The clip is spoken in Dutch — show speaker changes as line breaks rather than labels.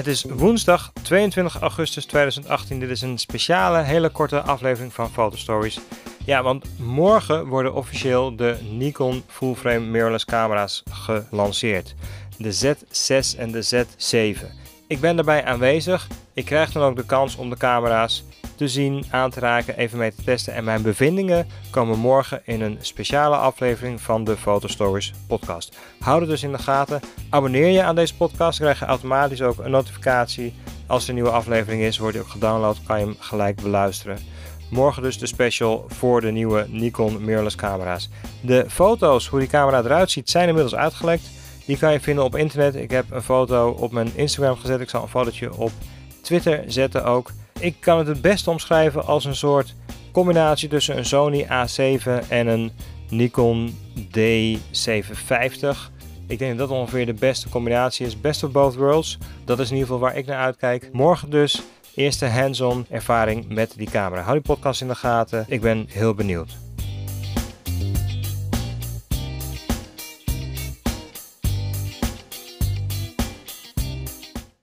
Het is woensdag 22 augustus 2018. Dit is een speciale, hele korte aflevering van Fotostories. Ja, want morgen worden officieel de Nikon Full Frame Mirrorless camera's gelanceerd. De Z6 en de Z7. Ik ben daarbij aanwezig. Ik krijg dan ook de kans om de camera's te zien, aan te raken, even mee te testen. En mijn bevindingen komen morgen in een speciale aflevering van de Fotostories podcast. Houd het dus in de gaten. Abonneer je aan deze podcast, krijg je automatisch ook een notificatie. Als er een nieuwe aflevering is, wordt die ook gedownload, kan je hem gelijk beluisteren. Morgen dus de special voor de nieuwe Nikon mirrorless camera's. De foto's, hoe die camera eruit ziet, zijn inmiddels uitgelekt. Die kan je vinden op internet. Ik heb een foto op mijn Instagram gezet. Ik zal een fotootje op Twitter zetten ook. Ik kan het het beste omschrijven als een soort combinatie tussen een Sony A7 en een Nikon D750. Ik denk dat dat ongeveer de beste combinatie is. Best of both worlds. Dat is in ieder geval waar ik naar uitkijk. Morgen dus eerste hands-on ervaring met die camera. Hou die podcast in de gaten. Ik ben heel benieuwd.